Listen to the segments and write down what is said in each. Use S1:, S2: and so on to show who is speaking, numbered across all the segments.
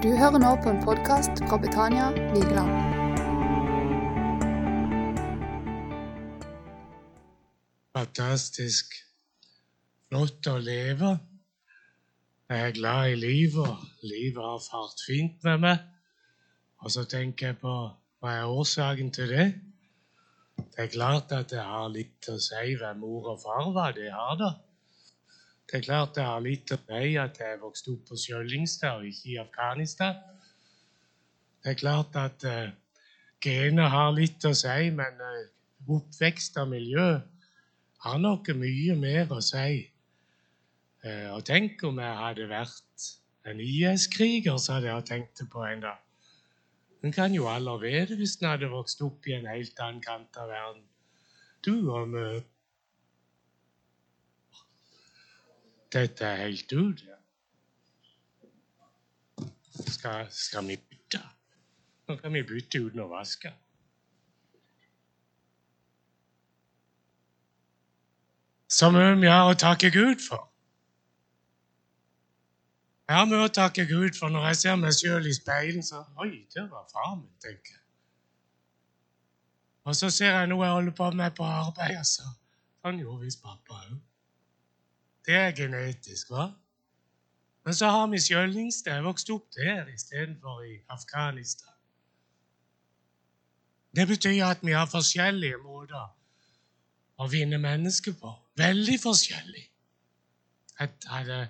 S1: Du hører nå på en podkast fra Betania Vigeland.
S2: Fantastisk flott å leve. Jeg er glad i livet. Livet har fart fint med meg. Og så tenker jeg på hva er årsaken til det? Det er klart at det har litt å si hvem mor og far var. Det har det. Det er klart det har litt å si at jeg vokste opp på Skjøllingstad og ikke i Afghanistan. Det er klart at uh, genet har litt å si, men uh, oppvekst og miljø har noe mye mer å si. Uh, og tenk om jeg hadde vært en IS-kriger, så hadde jeg tenkt på en dag. En kan jo vite hvis en hadde vokst opp i en helt annen kant av verden. Du og møte Dette er helt ut. Skal, skal vi bytte? Nå kan vi bytte uten å vaske. Så mye vi har å takke Gud for. Jeg har mye å takke Gud for når jeg ser meg sjøl i speilet. så Oi, det var far min, tenker jeg. Og så ser jeg noe jeg holder på med på arbeid, og så Sånn gjorde visst pappa òg. Det er genetisk, hva? Men så har vi Skjølningsstad. Jeg vokste opp der istedenfor i Afghanistan. Det betyr at vi har forskjellige måter å vinne mennesker på. Veldig forskjellig. Jeg hadde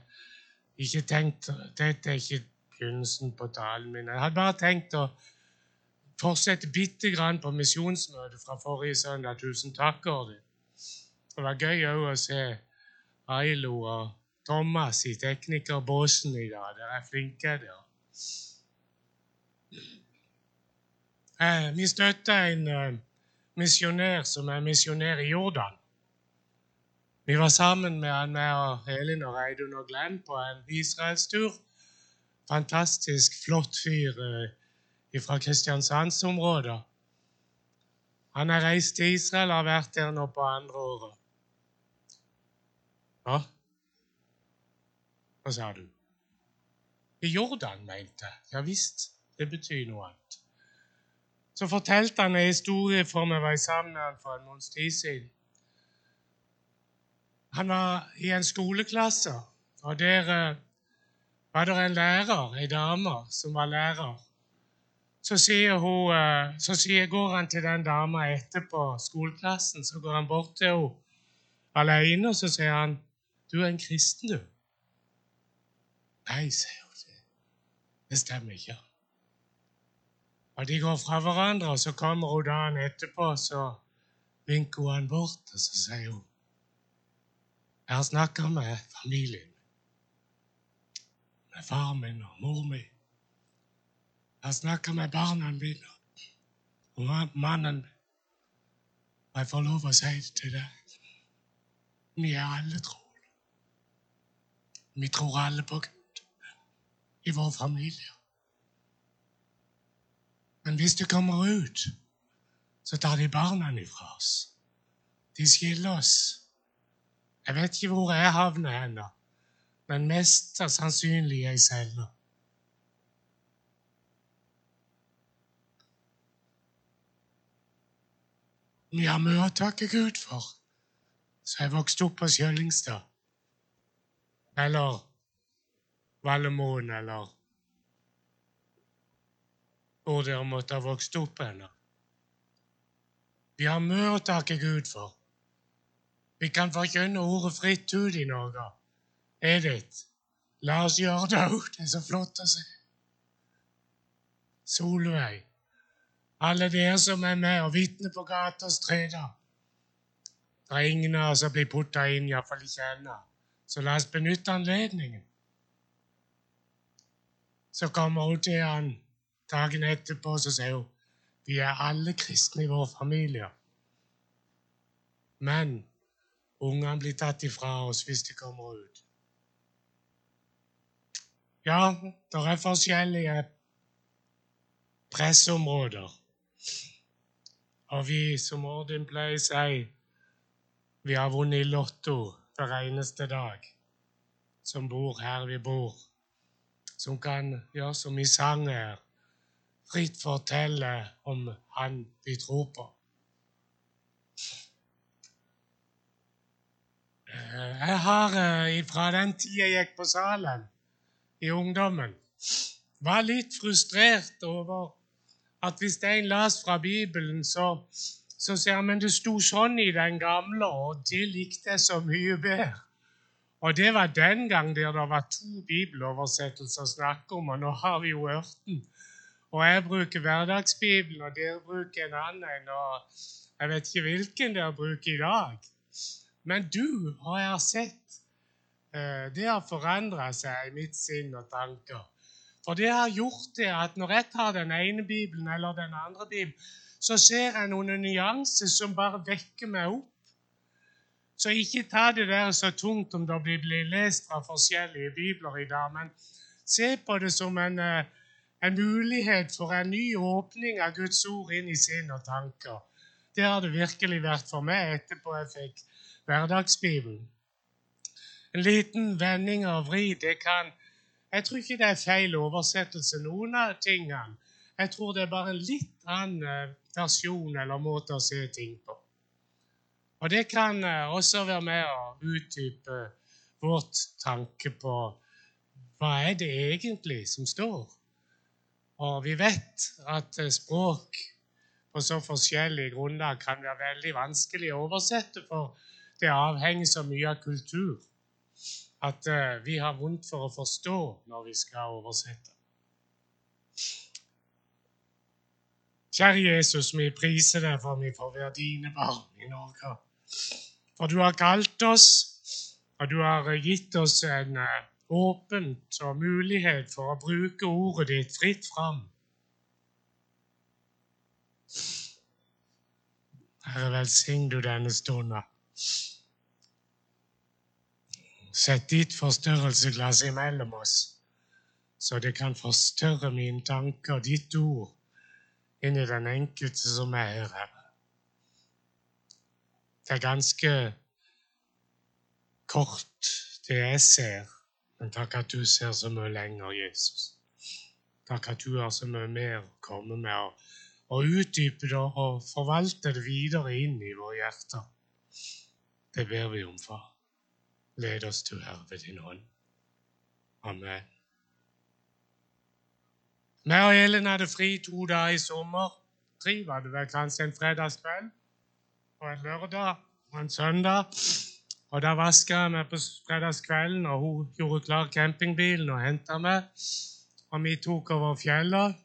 S2: ikke tenkt Dette er ikke begynnelsen på talen min. Jeg hadde bare tenkt å fortsette bitte grann på misjonsmøtet fra forrige søndag. Tusen takk, Årdin. Det var gøy òg å se Ailo og Thomas i teknikerbåsen i dag. Dere er flinke, dere. Eh, vi støtter en uh, misjonær som er misjonær i Jordan. Vi var sammen med han med og Elin og Reidun og Glenn på en israelstur. Fantastisk flott fyr eh, fra Kristiansandsområdet. Han har reist til Israel og har vært der nå på andre året. Ja, hva sa du? Jordan, mente. Ja visst, det betyr noe annet. Så fortalte han en historie for meg, var sammen med han for en måneds tid siden. Han var i en skoleklasse, og der uh, var det en lærer, ei dame, som var lærer. Så, hun, uh, så går han til den dama etterpå skoleklassen, så går han bort til henne alene, og så sier han du er en kristen, du. Nei, sier hun. Det, det stemmer ikke. Og De går fra hverandre, og så kommer hun dagen etterpå, så vinker hun bort, og så sier hun Jeg har snakka med familien. Med far min og mor mi. Jeg har snakka med barna mine og mannen min. Og jeg får lov å si det til deg. Vi er alle tro. Vi tror alle på Gud i vår familie. Men hvis du kommer ut, så tar de barna ifra oss. De skiller oss. Jeg vet ikke hvor jeg havner ennå, men mest sannsynlig jeg selv. Vi har mye å takke Gud for, så jeg vokste opp på Skjøllingstad eller Vallemoen, eller hvor dere måtte ha vokst opp ennå. Vi har mye å takke Gud for. Vi kan forkynne ordet fritt ut i Norge. Edith, la oss gjøre det òg. Det er så flott å se. Solveig, alle dere som er med og vitner på gata og streder. Det er ingen av oss som blir putta inn, iallfall ikke ennå. Så la oss benytte anledningen. Så kommer hun til dagen etterpå og sier hun, vi er alle kristne i vår familie. Men ungene blir tatt ifra oss hvis de kommer ut. Ja, det er forskjellige pressområder. Og vi, som Ordin pleier å si, vi har vunnet i Lotto hver eneste dag som bor her vi bor. som kan gjøre som i sang her, fritt fortelle om Han vi tror på. Eh, jeg har eh, fra den tida jeg gikk på salen i ungdommen, var litt frustrert over at hvis en las fra Bibelen, så, så sier han men det sto sånn i den gamle, og det likte jeg så mye bedre. Og det var den gang der det var to bibeloversettelser å snakke om, og nå har vi jo ørten. Og jeg bruker hverdagsbibelen, og dere bruker en annen. og Jeg vet ikke hvilken dere bruker i dag. Men du har jeg sett. Eh, det har forandra seg i mitt sinn og tanker. For det har gjort det at når jeg tar den ene bibelen eller den andre bibelen, så ser jeg noen nyanser som bare vekker meg opp. Så ikke ta det der så tungt om det blir lest fra forskjellige bibler i dag, men se på det som en, eh, en mulighet for en ny åpning av Guds ord inn i sinn og tanker. Det har det virkelig vært for meg etterpå jeg fikk hverdagsbibelen. En liten vending og vri det kan Jeg tror ikke det er feil oversettelse, noen av tingene. Jeg tror det er bare litt annen eh, versjon eller måte å se ting på. Og det kan eh, også være med å utdype vårt tanke på hva er det egentlig som står. Og vi vet at eh, språk på så forskjellige grunnlag kan være veldig vanskelig å oversette, for det avhenger så mye av kultur at uh, vi har vondt for å forstå når vi skal oversette. Kjære Jesus, vi priser deg for vi får være dine barn i Norge. For du har kalt oss, og du har gitt oss en uh, åpent og mulighet for å bruke ordet ditt fritt fram. Herre, velsign du denne stunden. Sett ditt forstørrelsesglass imellom oss, så det kan forstørre mine tanker, ditt ord, inn i den enkelte som er her, Herre. Det er ganske kort, det jeg ser, men takk at du ser så mye lenger, Jesus. Takk at du har så mye mer å komme med, og, utdype det og forvalte det videre inn i våre hjerter. Det ber vi om, far. Led oss til Herre ved din hånd. Amen. Vi og Elin hadde fri to dager i sommer. Tre var det vel kanskje en fredagskveld og en lørdag og en søndag. Og Da vaska jeg meg på fredagskvelden, og hun gjorde klar campingbilen og henta meg. Og vi tok over fjellet.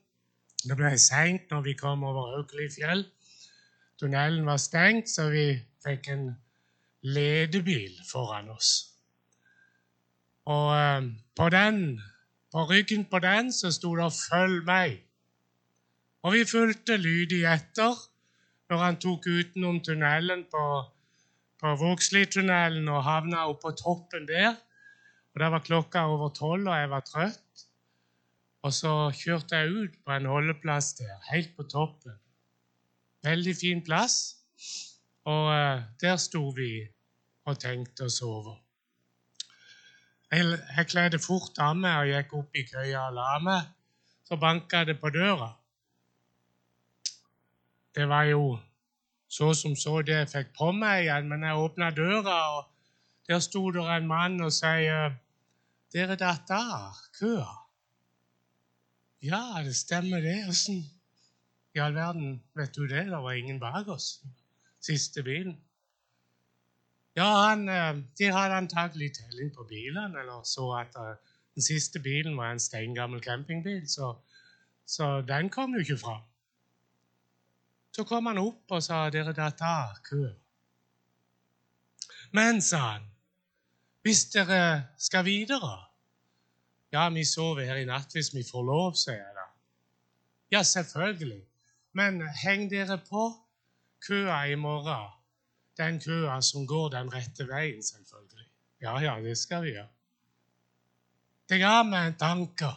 S2: Det ble seint når vi kom over Haukelifjell. Tunnelen var stengt, så vi fikk en ledebil foran oss. Og eh, på den, på ryggen på den så sto det 'Følg meg'. Og vi fulgte lydig etter når han tok utenom tunnelen på, på Vågslitunnelen og havna oppå toppen der. Og Da var klokka over tolv, og jeg var trøtt. Og så kjørte jeg ut på en holdeplass der, helt på toppen. Veldig fin plass. Og uh, der sto vi og tenkte oss over. Jeg, kledde fort av meg og gikk opp i køya og la meg. Så banka det på døra. Det var jo så som så det jeg fikk på meg igjen, men jeg åpna døra, og der sto der en mann og sier 'Dere datt av køa'. Ja, det stemmer, det. Åssen i all verden vet du det? Det var ingen bak oss. Siste bilen. Ja, han, eh, De hadde antakelig telling på bilene, eller så at uh, den siste bilen var en steingammel campingbil, så, så den kom jo ikke fram. Så kom han opp og sa dere datt av kø. Men, sa han, hvis dere skal videre Ja, vi sover her i natt hvis vi får lov, sier jeg da. Ja, selvfølgelig. Men heng dere på køa i morgen den køa som går den rette veien, selvfølgelig. Ja, ja, det skal vi gjøre. Det ga meg en tanke.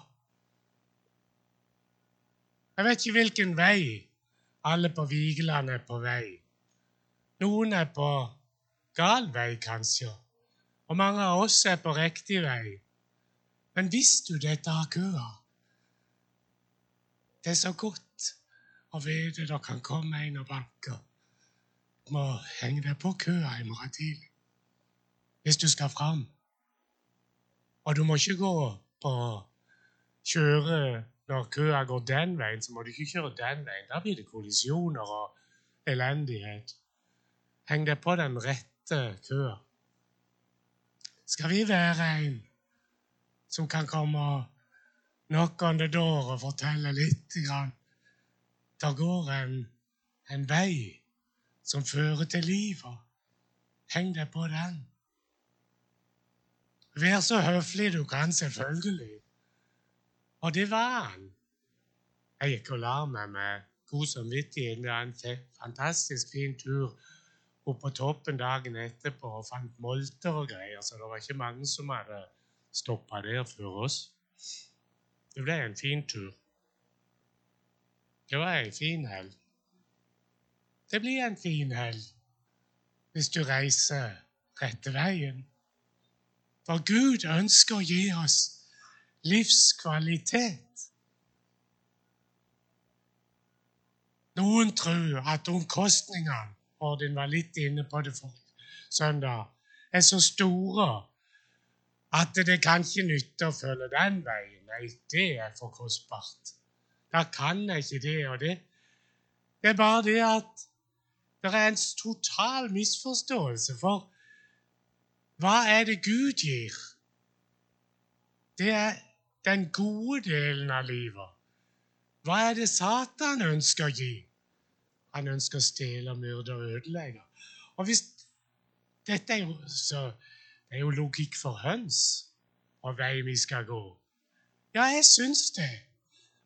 S2: Jeg vet ikke hvilken vei alle på Vigeland er på vei. Noen er på gal vei, kanskje, og mange av oss er på riktig vei. Men visste du dette av køa? Det er så godt å vite det kan komme en og banke. Må henge deg på køa i morgen tidlig hvis du skal fram. Og du må ikke gå på kjøre når køa går den veien, så må du ikke kjøre den veien. Da blir det kollisjoner og elendighet. Heng deg på den rette køa. Skal vi være en som kan komme knock on the door og fortelle litt grann? Det går en, en vei som fører til livet. Heng deg på den. Vær så høflig du kan, selvfølgelig. Og det var han. Jeg gikk og la meg med god samvittighet. Det var en fantastisk fin tur opp på toppen dagen etterpå og fant molter og greier, så det var ikke mange som hadde stoppa der før oss. Det ble en fin tur. Det var en fin helg. Det blir en fin helg hvis du reiser rette veien. For Gud ønsker å gi oss livskvalitet. Noen tror at omkostningene og den var litt inne på det for søndag, er så store at det kan ikke nytte å følge den veien. Nei, det er for kostbart. Da kan jeg ikke det og det. Det er bare det at det er en total misforståelse for hva er det Gud gir? Det er den gode delen av livet. Hva er det Satan ønsker å gi? Han ønsker å stjele, myrde og ødelegge. Og hvis Dette er jo, så, det er jo logikk for høns og vei vi skal gå. Ja, jeg syns det.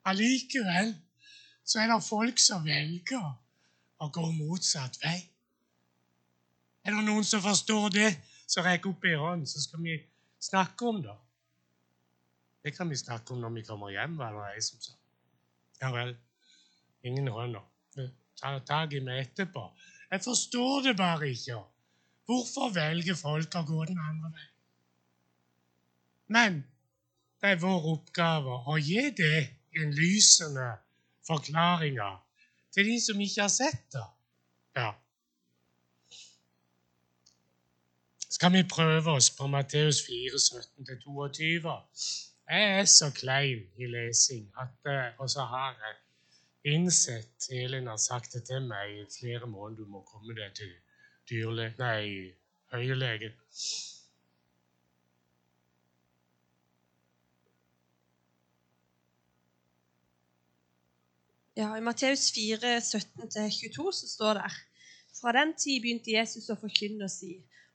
S2: Allikevel så er det folk som velger å går motsatt vei. Er det noen som forstår det? så rekk opp ei hånd, så skal vi snakke om det. Det kan vi snakke om når vi kommer hjem, var det ei som sa. Ja vel. Ingen hånder. Ta tak i meg etterpå. Jeg forstår det bare ikke. Hvorfor velger folk å gå den andre veien? Men det er vår oppgave å gi det en lysende forklaring til de som ikke har sett det. Ja. skal vi prøve oss på Matteus 4, 17-22. Jeg er så klein i lesing at eh, Og så har jeg innsett Elin har sagt det til meg i flere måneder du må komme deg til dyrle... Nei, øyelegen.
S3: Ja, I Matteus 4, 17-22 så står det Fra den tid begynte Jesus å forkynne og si:"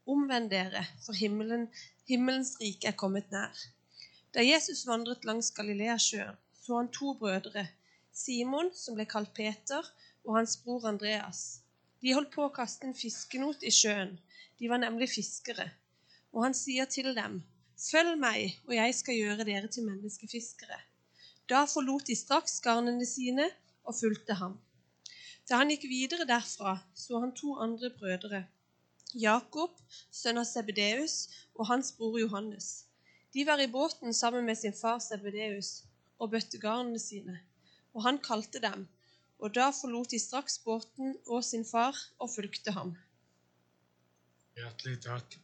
S3: Omvend dere, for himmelen, himmelens rike er kommet nær. Da Jesus vandret langs Galileasjøen, så han to brødre, Simon, som ble kalt Peter, og hans bror Andreas. De holdt på å kaste en fiskenot i sjøen. De var nemlig fiskere. Og han sier til dem, Følg meg, og jeg skal gjøre dere til menneskefiskere. Da forlot de straks garnene sine og fulgte ham. Da han gikk videre derfra, så han to andre brødre Jakob, sønn av Sebedeus, og hans bror Johannes. De var i båten sammen med sin far Sebedeus og bøtte garnene sine, og han kalte dem. Og da forlot de straks båten og sin far og fulgte ham.
S2: Hjertelig takk.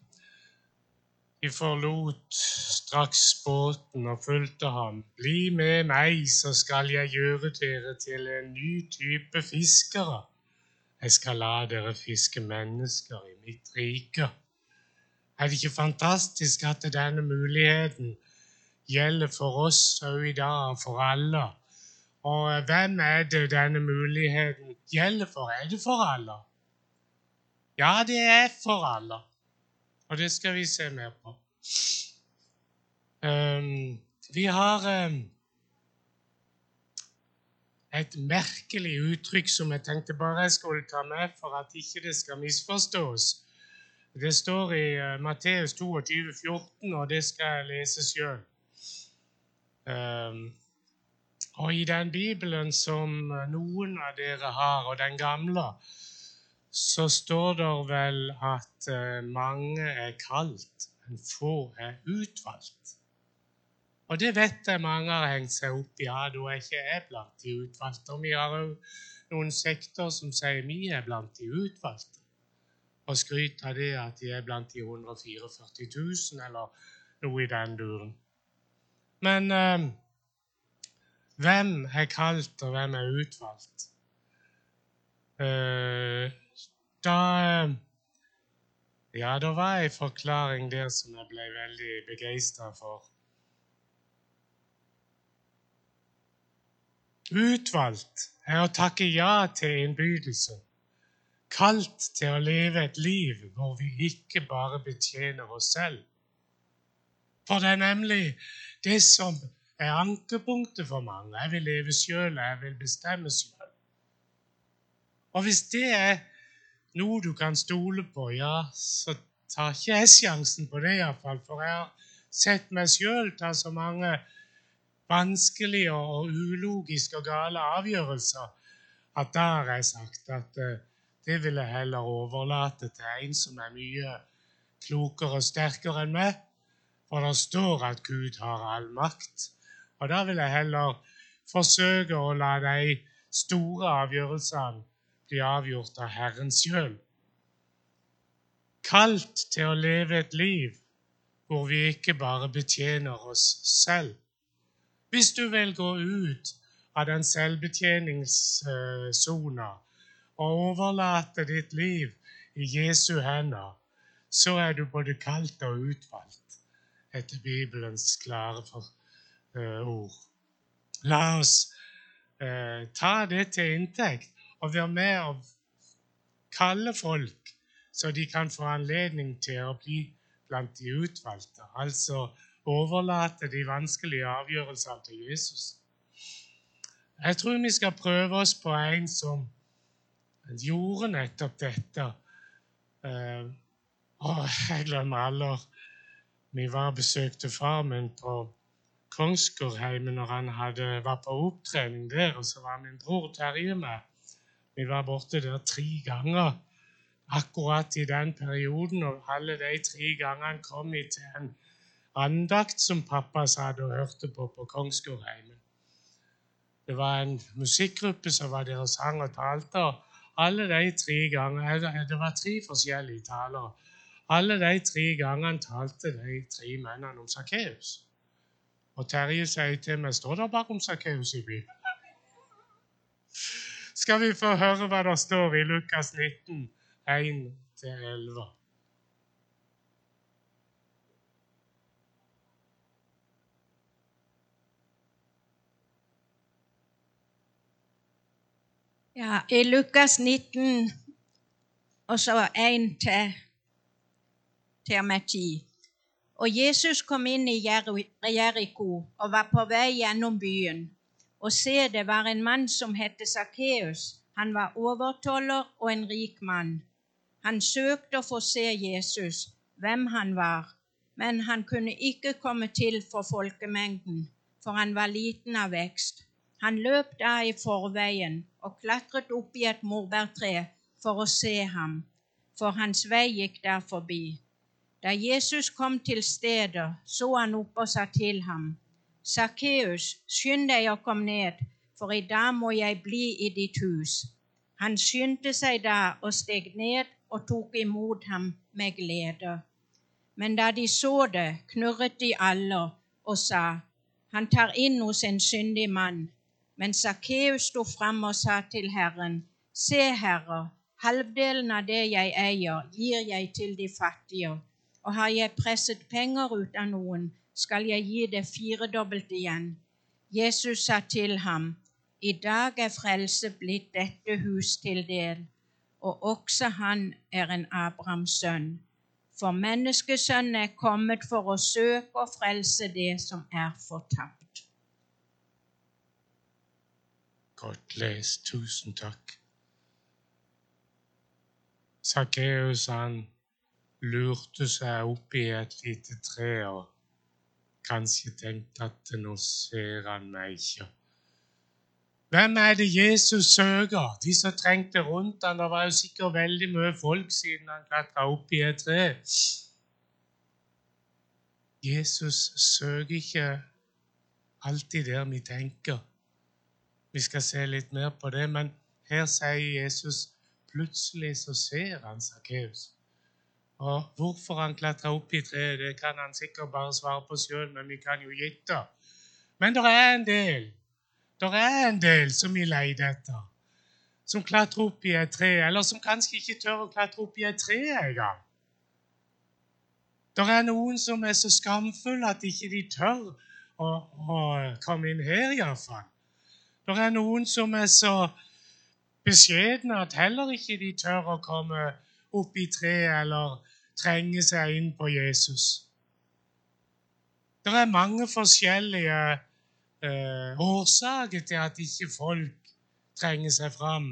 S2: De forlot straks båten og fulgte ham. Bli med meg, så skal jeg gjøre dere til en ny type fiskere. Jeg skal la dere fiske mennesker i mitt rike. Er det ikke fantastisk at denne muligheten gjelder for oss òg i dag, for alle? Og hvem er det denne muligheten gjelder for? Er det for alle? Ja, det er for alle. Og det skal vi se mer på. Um, vi har um, et merkelig uttrykk som jeg tenkte bare jeg skulle ta med for at ikke det skal misforstås. Det står i uh, Matteus 22, 14, og det skal jeg lese sjøl. Um, ehm, og i den Bibelen som noen av dere har, og den gamle, så står det vel at uh, mange er kalt, men få er utvalgt. Og det vet jeg mange har hengt seg opp i. Ja, da er ikke jeg blant de utvalgte. Og vi har òg noen sekter som sier vi er blant de utvalgte. Og skryter av det at de er blant de 144 000, eller noe i den duren. Men eh, hvem er kalt, og hvem er utvalgt? Eh, da eh, Ja, da var ei forklaring der som jeg ble veldig begeistra for. Utvalgt er å takke ja til innbydelsen. Kalt til å leve et liv hvor vi ikke bare betjener oss selv. For det er nemlig det som er ankepunktet for mange. Jeg vil leve sjøl, jeg vil bestemme sjøl. Og hvis det er noe du kan stole på, ja, så tar ikke jeg sjansen på det, iallfall. For jeg har sett meg sjøl ta så mange vanskelige og ulogiske og gale avgjørelser, at da har jeg sagt at uh, det vil jeg heller overlate til en som er mye klokere og sterkere enn meg. For det står at Gud har all makt. Og da vil jeg heller forsøke å la de store avgjørelsene bli avgjort av Herren sjøl. Kalt til å leve et liv hvor vi ikke bare betjener oss selv, hvis du vil gå ut av den selvbetjeningssona og overlate ditt liv i Jesu hender, så er du både kalt og utvalgt etter Bibelens klare for, uh, ord. La oss uh, ta det til inntekt og være med og kalle folk så de kan få anledning til å bli blant de utvalgte. Altså overlate de vanskelige avgjørelsene til Jesus. Jeg tror vi skal prøve oss på en som gjorde nettopp dette. Uh, og jeg glemmer aldri Vi var og besøkte far min på Kongsgårdheimen når han hadde, var på opptrening der, og så var min bror Terje med. Vi var borte der tre ganger akkurat i den perioden, og alle de tre gangene kom vi til en andakt som pappa satt og hørte på på Kongsgårdheimen. Det var en musikkgruppe som var der og sang og talte. og alle de tre gangene, Det var tre forskjellige taler. Alle de tre gangene talte de tre mennene om Sakkeus. Og Terje sier til meg står det bare om Sakkeus i Bibelen. Skal vi få høre hva det står i Lukas 19, 1-11?
S4: Ja, I Lukas 19 og så 1 til, til og med 10. Og Jesus kom inn i Jeriko og var på vei gjennom byen. Og se, det var en mann som het Sakkeus. Han var overtoller og en rik mann. Han søkte å få se Jesus, hvem han var, men han kunne ikke komme til for folkemengden, for han var liten av vekst. Han løp da i forveien og klatret opp i et morbærtre for å se ham, for hans vei gikk der forbi. Da Jesus kom til stedet, så han opp og sa til ham, Sakkeus, skynd deg å komme ned, for i dag må jeg bli i ditt hus. Han skyndte seg da og steg ned og tok imot ham med glede. Men da de så det, knurret de alle og sa, Han tar inn hos en syndig mann. Men Sakkeus sto fram og sa til Herren, Se, Herre, halvdelen av det jeg eier, gir jeg til de fattige, og har jeg presset penger ut av noen, skal jeg gi det firedobbelt igjen. Jesus sa til ham, I dag er frelse blitt dette hus til del, og også han er en Abrahams sønn. For menneskesønnen er kommet for å søke og frelse det som er fortapt.
S2: Godt lest. Tusen takk. Sakkeus han lurte seg opp i et lite tre og kanskje tenkte at nå ser han meg ikke. Hvem er det Jesus søker? De som trengte rundt han, Det var jo sikkert veldig mye folk siden han klatra opp i et tre. Jesus søker ikke alltid der vi tenker. Vi skal se litt mer på det, men her sier Jesus plutselig så ser han Sakkeus. Og hvorfor han klatra opp i treet, det kan han sikkert bare svare på sjøl, men vi kan jo gjette. Men det er en del det er en del som vi leter etter, som klatrer opp i et tre, eller som kanskje ikke tør å klatre opp i et tre engang. Det er noen som er så skamfulle at ikke de tør å, å komme inn her, iallfall. Det er noen som er så beskjedne at heller ikke de tør å komme opp i treet eller trenge seg inn på Jesus. Det er mange forskjellige eh, årsaker til at ikke folk trenger seg fram,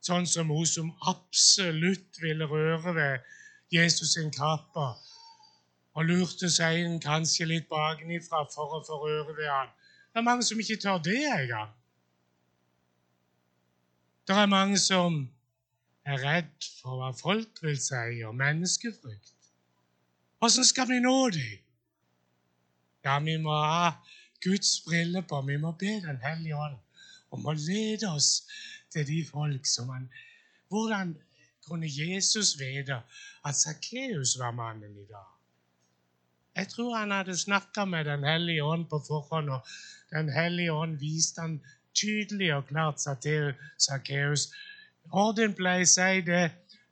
S2: sånn som hun som absolutt ville røre ved Jesus sin kappe og lurte seg inn kanskje litt bakenfra for å få røre ved han. Det er mange som ikke tør det engang. Det er mange som er redd for hva folk vil si, og menneskefrykt. Åssen skal vi nå dem? Ja, vi må ha Guds briller på. Vi må be Den hellige ånd om å lede oss til de folk som han Hvordan kunne Jesus vite at Sakkeus var mannen i dag? Jeg tror han hadde snakka med Den hellige ånd på forhånd, og Den hellige ånd viste han tydelig og klart til Sakkeus Orden pleier å si det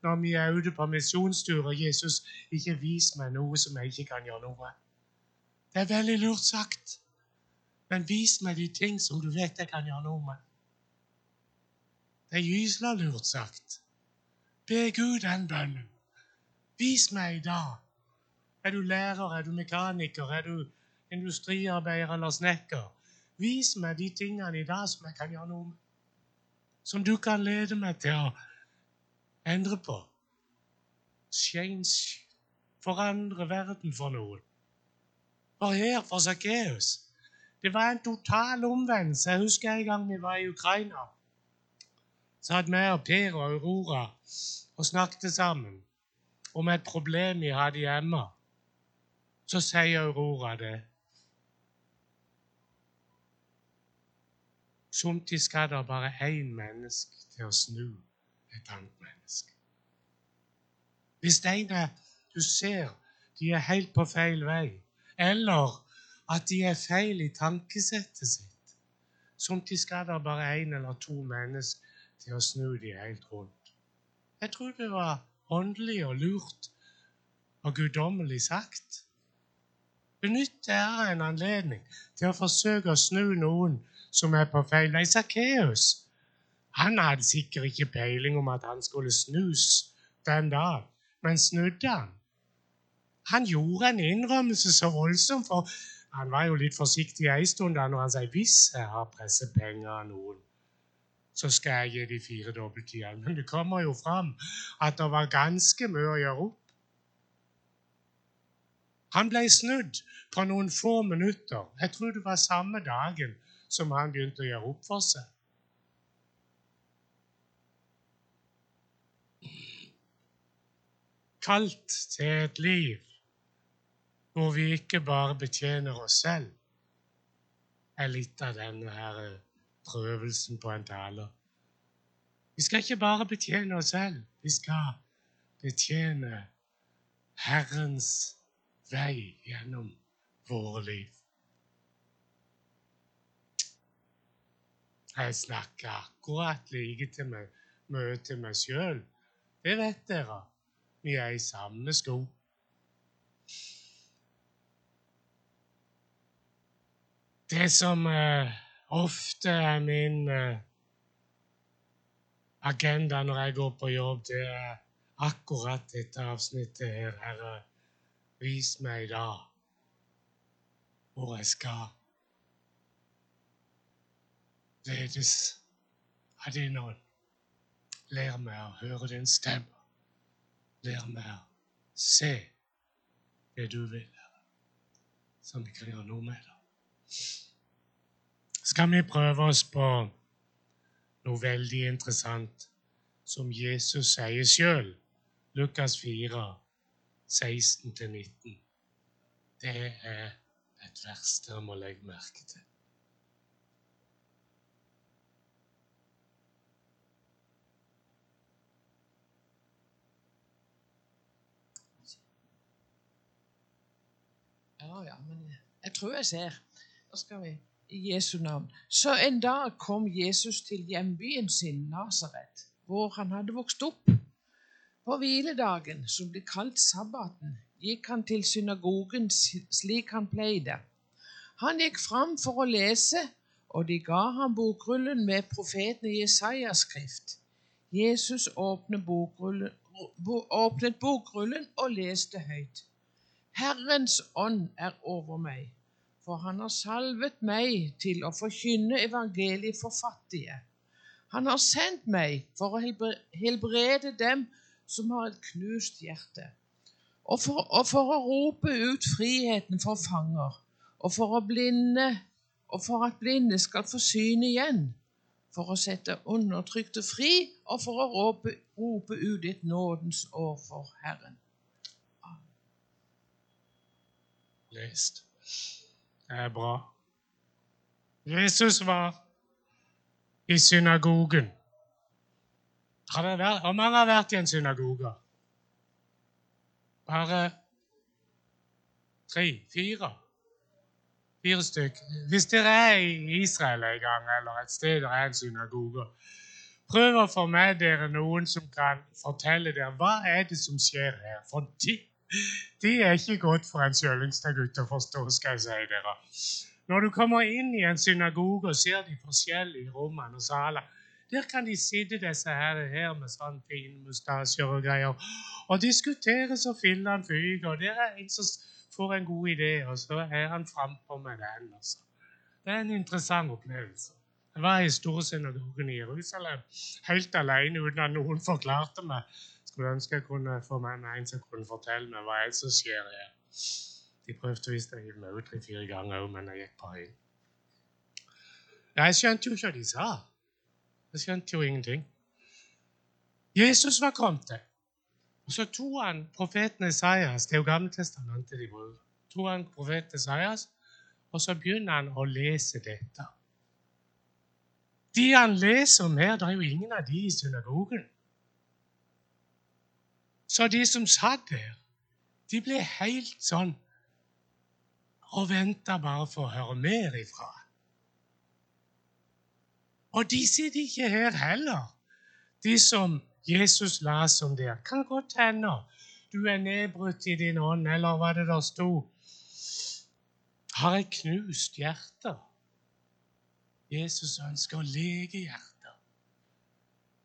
S2: når vi er ute på misjonsturer. Jesus, ikke vis meg noe som jeg ikke kan gjøre noe. Det er veldig lurt sagt. Men vis meg de ting som du vet jeg kan gjøre noe med. Det er gysla lurt sagt. Be Gud den bønnen. Vis meg i dag. Er du lærer, er du mekaniker, er du industriarbeider eller snekker? Vis meg de tingene i dag som jeg kan gjøre noe med som du kan lede meg til å endre på. Change. Forandre verden for noen. For her for Sakkeus Det var en total omvendelse. Jeg husker en gang vi var i Ukraina. Så hadde vi og Per og Aurora og snakket sammen om et problem vi hadde hjemme. Så sier Aurora det. Somtids skal det bare én menneske til å snu et annet menneske. Hvis en er du ser de er helt på feil vei, eller at de er feil i tankesettet sitt, somtids skal det bare én eller to mennesker til å snu de helt rundt. Jeg tror det var åndelig og lurt og guddommelig sagt. Benytt dere en anledning til å forsøke å snu noen som er på feil vei. Sakkeus han hadde sikkert ikke peiling om at han skulle snus den dagen, men snudde han. Han gjorde en innrømmelse så voldsom, for han var jo litt forsiktig en stund da når han sier hvis jeg har presset penger av noen, så skal jeg gi de fire dobbelt igjen. Men det kommer jo fram at det var ganske mye å gjøre opp. Han ble snudd på noen få minutter. Jeg tror det var samme dagen som han begynte å gjøre opp for seg. Kalt til et liv hvor vi ikke bare betjener oss selv, er litt av denne her prøvelsen på en taler. Vi skal ikke bare betjene oss selv, vi skal betjene Herrens vei gjennom våre liv. Jeg snakker akkurat like til meg, mye til meg sjøl. Det vet dere. Vi er i samme sko. Det som uh, ofte er min uh, agenda når jeg går på jobb, det er akkurat dette avsnittet her. Herre, vis meg da hvor jeg skal ledes av din ånd. Lær meg å høre din stemme. Lær meg å se det du vil, så vi kan gjøre noe med det. Skal vi prøve oss på noe veldig interessant som Jesus sier sjøl, Lukas 4, 16-19. Det er et vers dere må legge merke til.
S5: Ja, men jeg tror jeg ser. Da skal vi i Jesu navn. Så en dag kom Jesus til hjembyen sin, Nasaret, hvor han hadde vokst opp. På hviledagen, som ble kalt sabbaten, gikk han til synagogen slik han pleide. Han gikk fram for å lese, og de ga ham bokrullen med profeten Jesajas skrift. Jesus åpnet bokrullen, åpnet bokrullen og leste høyt. Herrens ånd er over meg for han har salvet meg til å forkynne evangeliet for fattige. Han har sendt meg for å helbrede dem som har et knust hjerte, og for, og for å rope ut friheten for fanger, og for, blinde, og for at blinde skal få syn igjen, for å sette undertrykte fri, og for å rope, rope ut et nådens år for Herren.
S2: Lest. Det er bra. Jesus var i synagogen. Hvor mange har vært i en synagoge? Bare tre? Fire? Fire stykker. Hvis dere er i Israel en gang, eller et sted der er en synagoge, prøv å få med dere noen som kan fortelle dere hva er det som skjer her. For de det er ikke godt for en sjølingstad-gutt å forstå, skal jeg si dere. Når du kommer inn i en synagoge og ser de forskjellige rommene og salene, der kan de sitte disse her, her med sånn fine mustasjer og greier og diskutere så fillene fyker. Og der er en som får en god idé, og så er han frampå med den. Altså. Det er en interessant opplevelse. Jeg var i storsynagogen i Jerusalem helt alene uten at noen forklarte meg skulle ønske jeg kunne få med meg en som kunne fortelle meg hva er som skjer her. De prøvde visst å hive meg ut tre-fire ganger òg, men jeg gikk bare inn. Jeg skjønte jo ikke hva de sa. Jeg skjønte jo ingenting. Jesus var kommet. Og så tok han profeten Isaias, det er jo Gamle testamentet de bruker, tok han profeten Isaias, og så begynner han å lese dette. De han leser om her, det er jo ingen av de i synagogen. Så de som satt der, de ble helt sånn og venta bare for å høre mer ifra. Og de sitter ikke her heller, de som Jesus las om der. Kan godt hende du er nedbrutt i din ånd, eller hva det der sto. Har et knust hjerte. Jesus ønsker å lege hjerter.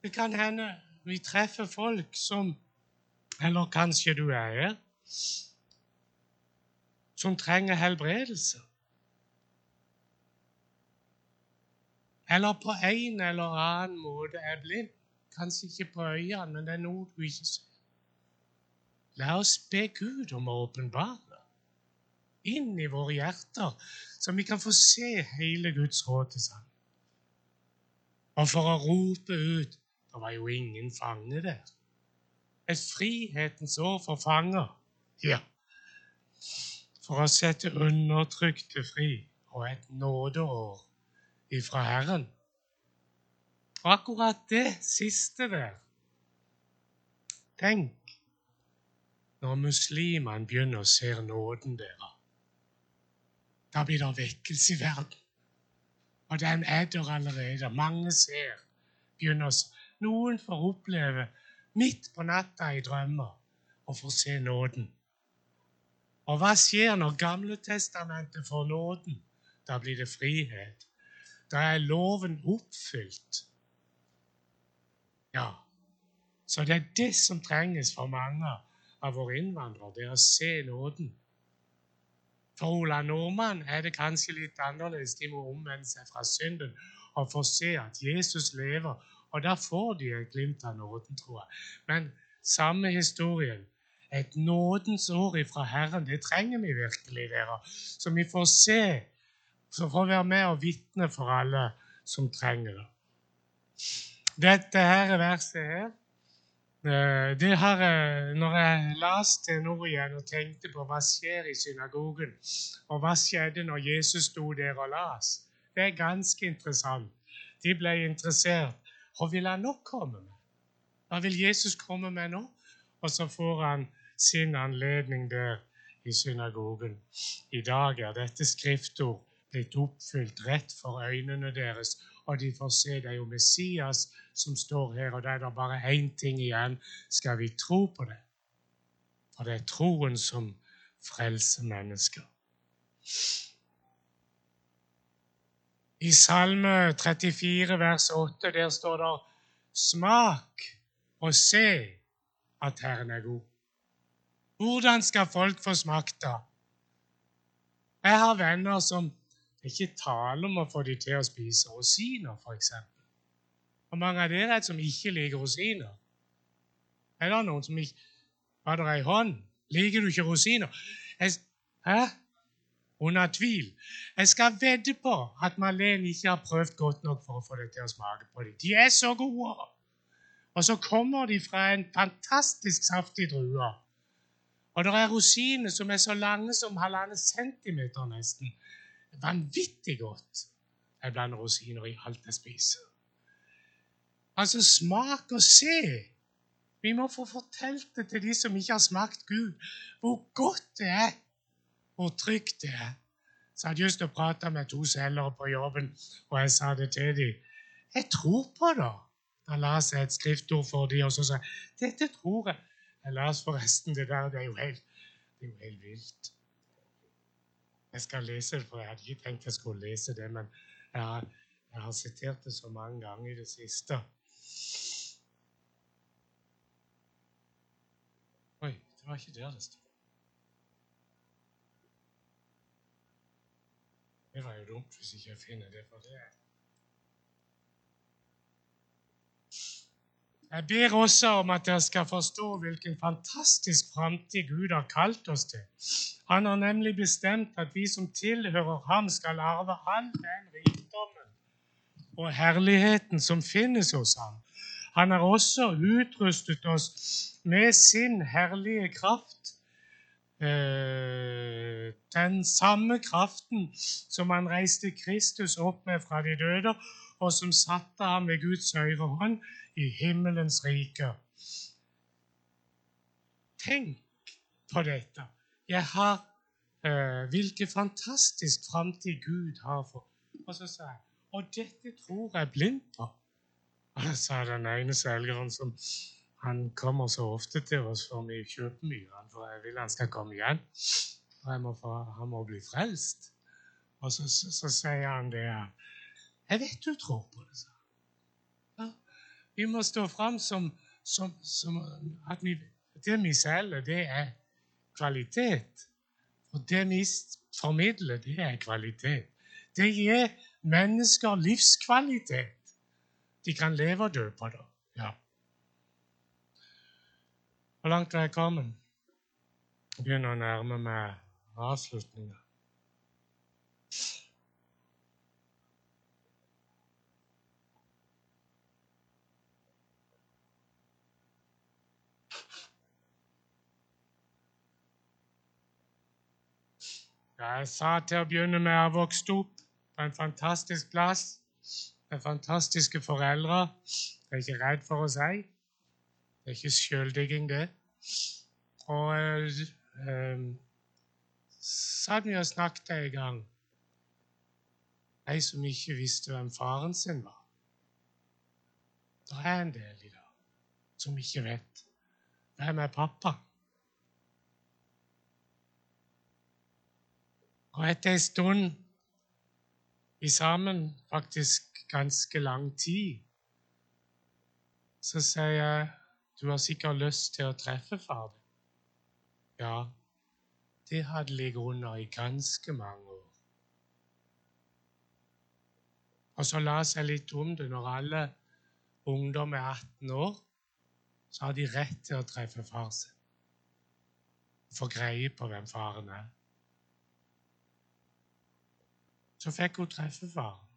S2: Det kan hende vi treffer folk som eller kanskje du er her som trenger helbredelse. Eller på en eller annen måte er blind. Kanskje ikke på øynene, men det er noe du ikke ser. La oss be Gud om å åpenbare inn i våre hjerter, så vi kan få se hele Guds råd til sammen. Og for å rope ut Det var jo ingen fange der et frihetens år for fanger. Ja. For å sette undertrykte fri og et nådeår ifra Herren. Og akkurat det siste der Tenk når muslimene begynner å se nåden deres. Da blir det vekkelse i verden. Og den er der allerede. Mange ser. begynner Noen får oppleve midt på natta i drømmer og får se nåden. Og hva skjer når Gamletestamentet får nåden? Da blir det frihet. Da er loven oppfylt. Ja, så det er det som trenges for mange av våre innvandrere, det er å se nåden. For Ola Nordmann er det kanskje litt annerledes. De må omvende seg fra synden og få se at Jesus lever, og der får de et glimt av nåden, tror jeg. Men samme historien. Et nådens år ifra Herren, det trenger vi virkelig, dere. Så vi får se, så får vi være med og vitne for alle som trenger det. Dette her verset her eh, det har jeg, Når jeg leste nå igjen og tenkte på hva skjer i synagogen, og hva skjedde når Jesus sto der og las, det er ganske interessant. De ble interessert hva vil han nå komme med? Hva vil Jesus komme med nå? Og så får han sin anledning der i synagogen. I dag er dette skriftord blitt oppfylt rett for øynene deres, og de får se det er jo Messias som står her, og da er det bare én ting igjen. Skal vi tro på det? For det er troen som frelser mennesker. I Salme 34, vers 8, der står det Smak og se at Herren er god. Hvordan skal folk få smakt det? Jeg har venner som ikke taler om å få dem til å spise rosiner, f.eks. Hvor mange av dere er som ikke liker rosiner? Er det noen som ikke Var det ei hånd? Liker du ikke rosiner? Jeg, hæ? Under tvil. Jeg skal vedde på at Malene ikke har prøvd godt nok for å få det til å smake på dem. De er så gode! Og så kommer de fra en fantastisk saftig drue. Og det er rosiner som er så lange som halvannen centimeter nesten. Vanvittig godt. Jeg blander rosiner i alt jeg spiser. Altså, smak og se. Vi må få fortalt det til de som ikke har smakt Gud, hvor godt det er, hvor trygt det er. Så jeg hadde jeg til å prate med to selgere på jobben, og jeg sa det til dem. Jeg tror på det. Da la seg et skriftord for dem, og så sa jeg dette tror jeg. Jeg las forresten det der. Det er jo helt, det er jo helt vilt. Jeg skal lese det, for jeg hadde ikke tenkt jeg skulle lese det, men jeg har, jeg har sitert det så mange ganger i det siste. Oi, det var ikke der det sto. Det var jo dumt hvis ikke jeg finner det, for det Jeg ber også om at dere skal forstå hvilken fantastisk framtid Gud har kalt oss til. Han har nemlig bestemt at vi som tilhører ham, skal arve all den rikdommen og herligheten som finnes hos ham. Han har også utrustet oss med sin herlige kraft. Eh, den samme kraften som han reiste Kristus opp med fra de døde, og som satte ham ved Guds høyre hånd i himmelens rike. Tenk på dette. Jeg har eh, Hvilken fantastisk framtid Gud har for Og så sa jeg Og dette tror jeg blindt på. Og da sa den ene selgeren som han kommer så ofte til oss for vi kjøper mye, for jeg vil han skal komme igjen. Og må få, han må bli frelst. Og så, så, så sier han det Jeg vet du tror på det, sa. Ja, vi må stå fram som, som, som at vi, det vi selger, det er kvalitet. Og det vi formidler, det er kvalitet. Det gir mennesker livskvalitet. De kan leve og dø på det. Ja. Hvor langt er jeg kommet? Jeg begynner å nærme meg avslutninga. Jeg sa til å begynne med å vokse opp på en fantastisk plass med fantastiske foreldre. Jeg er ikke redd for å si. Det er ikke sjøldigging, det. Og eh, satt vi og snakket en gang Ei som ikke visste hvem faren sin var. Det er en del i dag som ikke vet hvem er pappa. Og etter en stund i sammen, faktisk ganske lang tid, så sier jeg du har sikkert lyst til å treffe far din. Ja, det hadde ligget under i ganske mange år. Og så la seg litt om det. Når alle ungdom er 18 år, så har de rett til å treffe far sin. Få greie på hvem faren er. Så fikk hun treffe faren.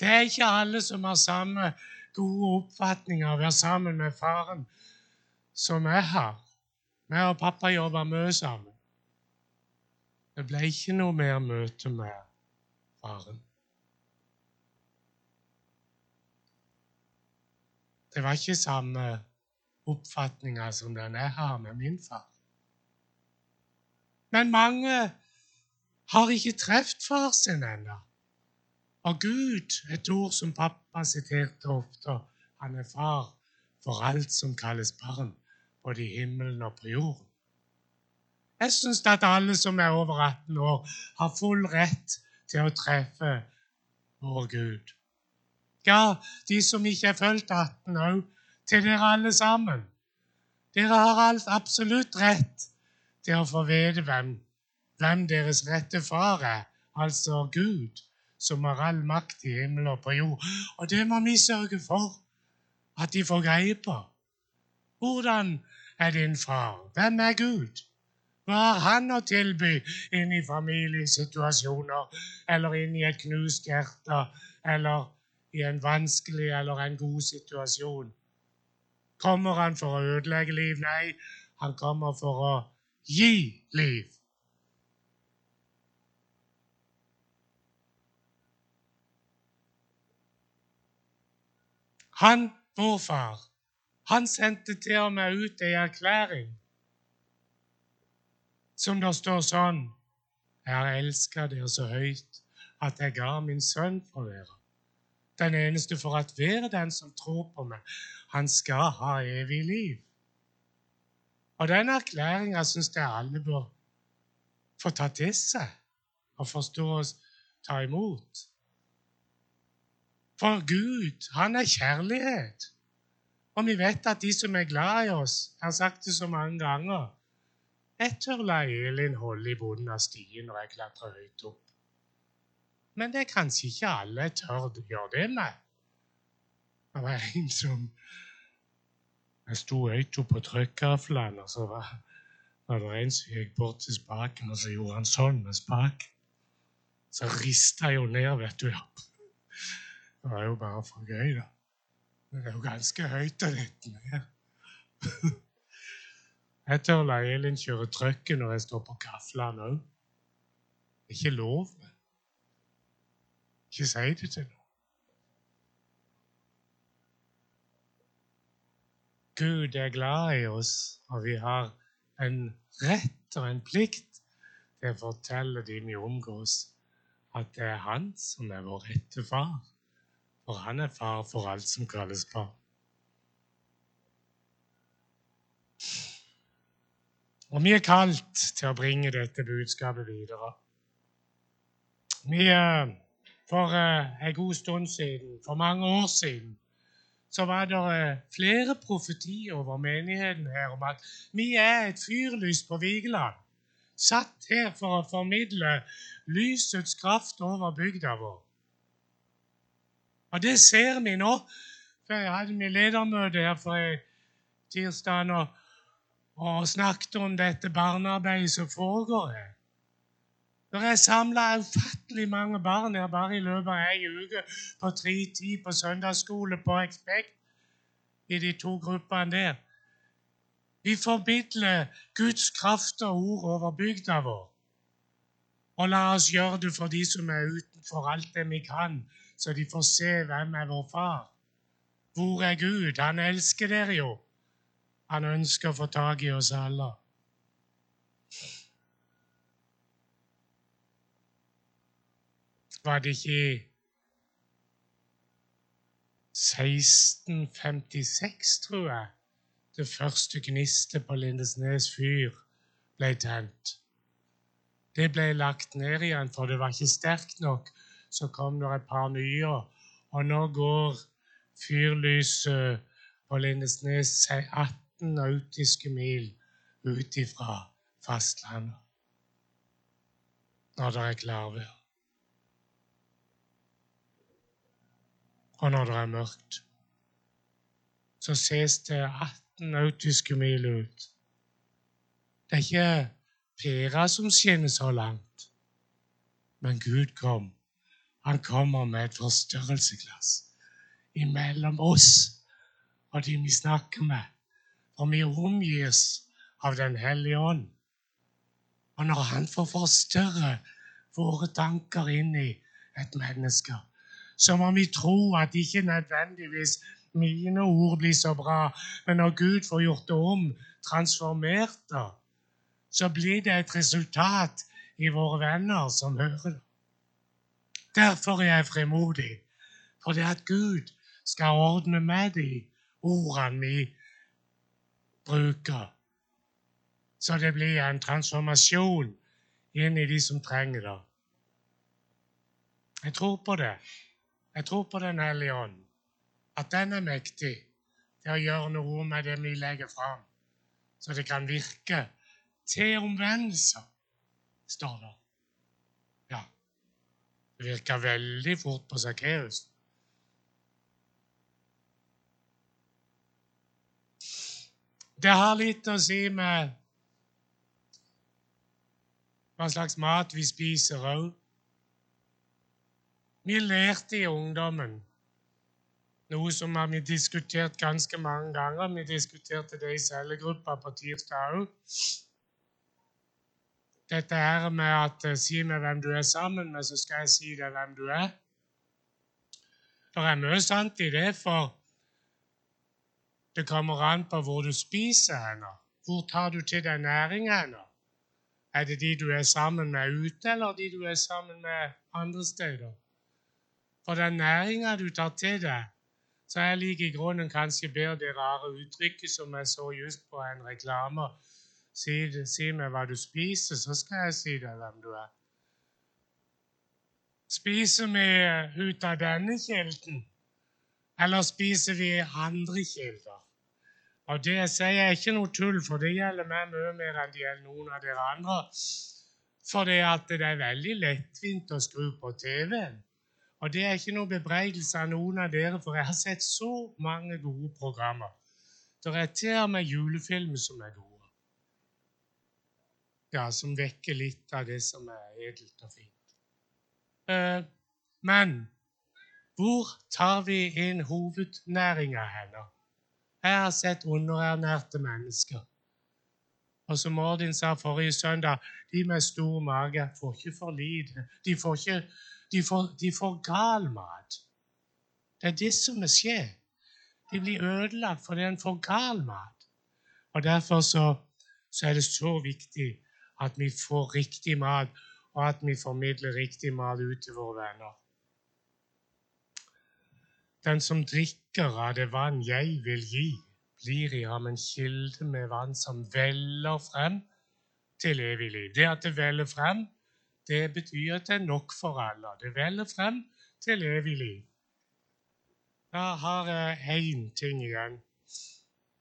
S2: Det er ikke alle som har samme gode oppfatninger av å være sammen med faren som er her. Vi og pappa jobba mye sammen. Det ble ikke noe mer møte med faren. Det var ikke samme oppfatninger som den jeg har med min far. Men mange har ikke truffet far sin ennå. Og Gud, et ord som pappa siterte ofte, han er far for alt som kalles barn, både i himmelen og på jorden. Jeg syns at alle som er over 18 år, har full rett til å treffe vår Gud. Ja, de som ikke er fulgt 18 òg, til dere alle sammen. Dere har alt absolutt rett til å få vite hvem, hvem deres rette far er, altså Gud, som har all makt i himmel og på jord. Og det må vi sørge for at de får greie på. Hvordan er din far? Hvem er Gud? Hva har han å tilby inn i familiesituasjoner, eller inn i et knust hjerte, eller i en vanskelig eller en god situasjon? Kommer han for å ødelegge liv? Nei, han kommer for å gi liv. Han, vår far, han sendte til og med ut ei erklæring som det står sånn Jeg har elska dere så høyt at jeg ga min sønn for dere. Den eneste for at være den som tror på meg, han skal ha evig liv. Og den erklæringa syns jeg alle bør få ta til seg og forstå oss ta imot. For Gud, han er kjærlighet. Og vi vet at de som er glad i oss, har sagt det så mange ganger Jeg tør la Elin holde i bunnen av stien når jeg klatrer høyt opp. Men det er kanskje ikke alle jeg tør gjøre det med. Det var en som Jeg sto høyt oppe på trykkgaflene, og så var, var det en som gikk bort til spaken, og så gjorde han sånn med spaken. Så rista jeg jo ned, vet du. Det var jo bare for gøy, da. Det er jo ganske høyt og dette ned. Jeg tør la Elin kjøre trøkket når jeg står på kaflene òg. Ikke lov. Ikke si det til noen. Gud er glad i oss, og vi har en rett og en plikt til å fortelle de vi omgås, at det er Han som er vår rette far. For han er far for alt som kalles barn. Og vi er kalt til å bringe dette budskapet videre. Vi, eh, for eh, en god stund siden, for mange år siden, så var det eh, flere profetier over menigheten her om at vi er et fyrlys på Vigeland, satt her for å formidle lysets kraft over bygda vår. Og det ser vi nå. For jeg hadde mitt ledermøte her for tirsdag og, og snakket om dette barnearbeidet som foregår her. Det er samla ufattelig mange barn her bare i løpet av ei uke på tre tid på søndagsskole på Expect i de to gruppene der. Vi formidler Guds kraft og ord over bygda vår. Og la oss gjøre det for de som er utenfor alt det vi kan, så de får se hvem er vår far. Hvor er Gud? Han elsker dere jo. Han ønsker å få tak i oss alle. Var det ikke i 1656, tror jeg, det første gnistet på Lindesnes fyr ble tent? Det ble lagt ned igjen, for det var ikke sterkt nok. Så kom det et par nye, og nå går fyrlyset på Lindesnes 18 nautiske mil ut ifra fastlandet når det er klarvær. Og når det er mørkt, så ses det 18 nautiske mil ut. Det er ikke pæra som skinner så langt, men Gud kom. Han kommer med et forstørrelsesglass imellom oss og de vi snakker med. For vi omgis av Den hellige ånd. Og når Han får forstørre våre tanker inn i et menneske, så må vi tro at ikke nødvendigvis mine ord blir så bra, men når Gud får gjort det om, transformert det, så blir det et resultat i våre venner som hører det. Derfor er jeg fremodig, fordi at Gud skal ordne med de ordene vi bruker, så det blir en transformasjon inn i de som trenger det. Jeg tror på det. Jeg tror på Den hellige ånd. At den er mektig til å gjøre noe med det vi legger fram, så det kan virke til omvendelse, står det. Det virka veldig fort på Sakkeus. Det har litt å si med hva slags mat vi spiser òg. Vi lærte i ungdommen noe som har vi diskutert ganske mange ganger. Vi diskuterte det i cellegruppa på tirsdag òg. Dette her med at eh, si meg hvem du er sammen med, så skal jeg si deg hvem du er. Det er mye sant i det, for det kommer an på hvor du spiser henne. Hvor tar du til deg næring henne? Er det de du er sammen med ute, eller de du er sammen med andre steder? For den næringa du tar til deg, så jeg like i grunnen kanskje bedre det rare uttrykket som jeg så just på en reklame. Si, si meg hva du spiser, så skal jeg si deg hvem du er. Spiser vi ut av denne kilden, eller spiser vi andre kilder? Og det sier jeg ikke noe tull, for det gjelder meg mye mer enn det gjelder noen av dere andre. For det er veldig lettvint å skru på TV-en. Og det er ikke noe bebreidelse av noen av dere, for jeg har sett så mange gode programmer. Det er til og med julefilmer som er gode. Ja, som vekker litt av det som er edelt og fint. Eh, men hvor tar vi inn hovednæringa henne? Jeg har sett underernærte mennesker. Og som Mordin sa forrige søndag, de med stor mage får ikke for lite. De får, ikke, de får, de får gal mat. Det er det som skjer. De blir ødelagt fordi en får gal mat. Og Derfor så, så er det så viktig at vi får riktig mat, og at vi formidler riktig mat ut til våre venner. Den som drikker av det vann jeg vil gi, blir i ham en kilde med vann som veller frem til evig liv. Det at det veller frem, det betyr at det er nok for alle. Det veller frem til evig liv. Da har jeg én ting igjen.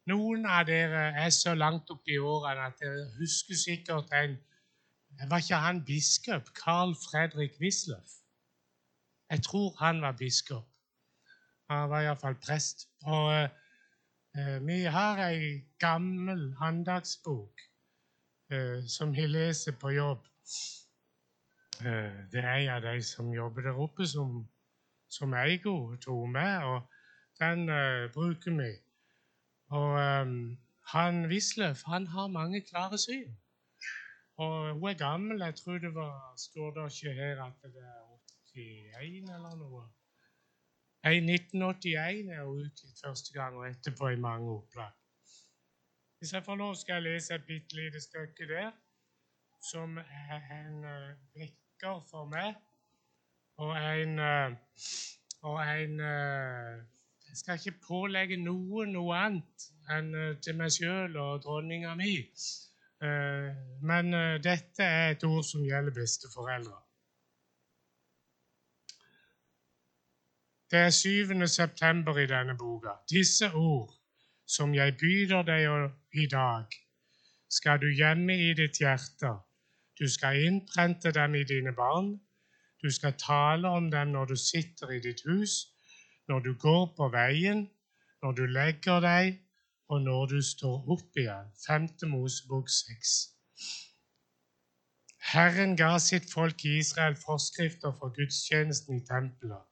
S2: Noen av dere er så langt opp i årene at dere husker sikkert en Var ikke han biskop? Carl Fredrik Wisløff? Jeg tror han var biskop. Han var iallfall prest. Og uh, vi har ei gammel andagsbok uh, som vi leser på jobb. Uh, det er en av de som jobber der oppe, som, som henne, tok med, og den bruker vi. Og um, han Wisløff han har mange klare syn. Og hun er gammel. Jeg tror det var Står det ikke her at det er 81 eller noe? I 1981 er hun utgitt første gang, og etterpå i mange opplag. Hvis jeg får lov, skal jeg lese et bitte lite stykke der, som er en vekker for meg, og en, uh, og en uh, Jeg skal ikke pålegge noen noe annet enn til meg sjøl og dronninga mi. men dette er et ord som gjelder besteforeldre. Det er 7. september i denne boka. Disse ord, som jeg byr deg i dag, skal du gjemme i ditt hjerte. Du skal innprente dem i dine barn. Du skal tale om dem når du sitter i ditt hus, når du går på veien, når du legger deg, og når du står opp igjen. 5. Mosebok 6. Herren ga sitt folk i Israel forskrifter for gudstjenesten i tempelet.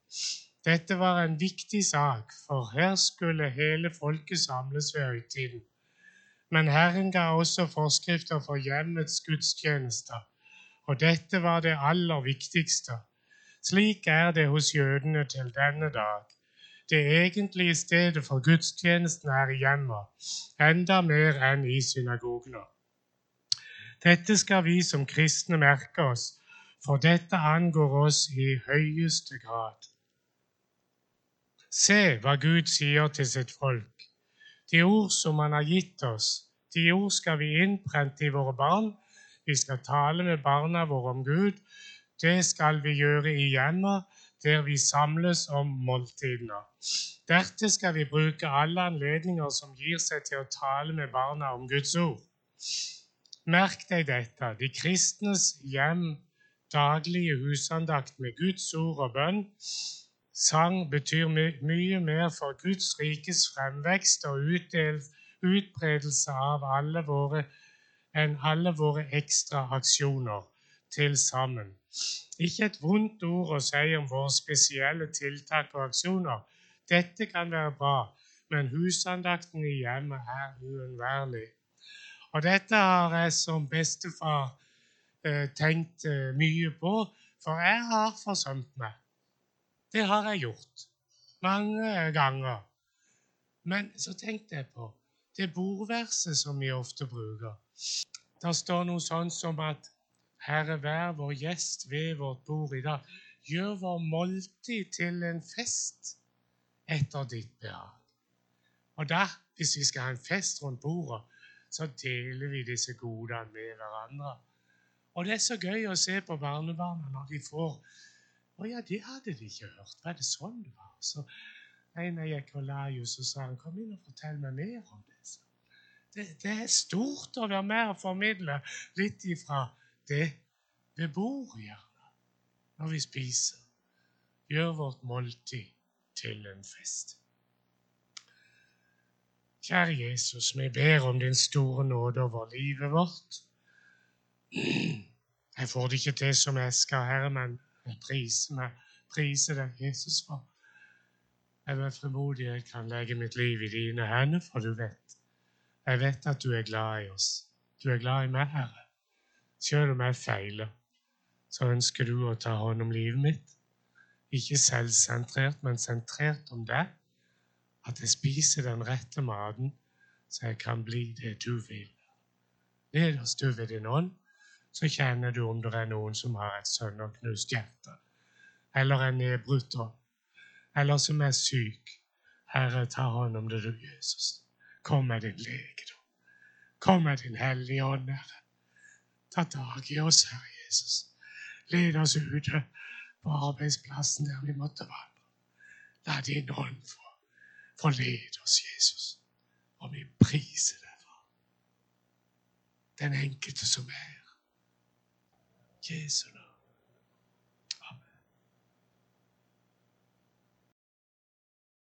S2: Dette var en viktig sak, for her skulle hele folket samles ved høytiden. Men Herren ga også forskrifter for hjemmets gudstjenester, og dette var det aller viktigste. Slik er det hos jødene til denne dag. Det egentlige stedet for gudstjenesten er i hjemmet, enda mer enn i synagogene. Dette skal vi som kristne merke oss, for dette angår oss i høyeste grad. Se hva Gud sier til sitt folk. De ord som Han har gitt oss, de ord skal vi innprente i våre barn. Vi skal tale med barna våre om Gud. Det skal vi gjøre i hjemmet, der vi samles om måltidene. Dette skal vi bruke alle anledninger som gir seg til å tale med barna om Guds ord. Merk deg dette. De kristnes hjem, daglige husandakt med Guds ord og bønn. Sang betyr my mye mer for Guds rikes fremvekst og utbredelse av alle våre enn alle våre ekstra aksjoner til sammen. Ikke et vondt ord å si om våre spesielle tiltak og aksjoner. Dette kan være bra, men husandakten i hjemmet er uunnværlig. Og dette har jeg som bestefar eh, tenkt eh, mye på, for jeg har forsømt meg. Det har jeg gjort mange ganger. Men så tenkte jeg på det bordverset som vi ofte bruker. Der står noe sånn som at Herre, vær vår gjest ved vårt bord i dag. Gjør vår måltid til en fest etter ditt behag. Og da, hvis vi skal ha en fest rundt bordet, så deler vi disse godene med hverandre. Og det er så gøy å se på barnebarna når de får Å ja, det hadde de ikke hørt. Var det sånn det var? Så en jeg gikk og la jo, og sa han kom inn og fortell meg mer om det. Det, det er stort å være med og formidle litt ifra det bebor gjerne, når vi spiser. Gjør vårt måltid til en fest. Kjære Jesus, vi ber om din store nåde over livet vårt. Jeg får det ikke til som jeg skal, Herre, men jeg priser, meg, priser deg, Jesus, for jeg med jeg kan legge mitt liv i dine hender, for du vet. Jeg vet at du er glad i oss. Du er glad i meg, Herre. Selv om jeg feiler, så ønsker du å ta hånd om livet mitt. Ikke selvsentrert, men sentrert om deg at jeg spiser den rette maten, så jeg kan bli det du vil. Nederst du ved din ånd, så kjenner du om det er noen som har et sønderknust hjerte, eller en nedbrutt ånd, eller som er syk. Herre, ta hånd om det, du, Jesus. Kom med din legedom. Kom med din hellige ånd, Herre. Ta tak i oss, Herre Jesus. Led oss ute på arbeidsplassen der vi måtte vandre. La din ånd få forlede oss, Jesus, og vi priser deg for den enkelte som er. Jesu.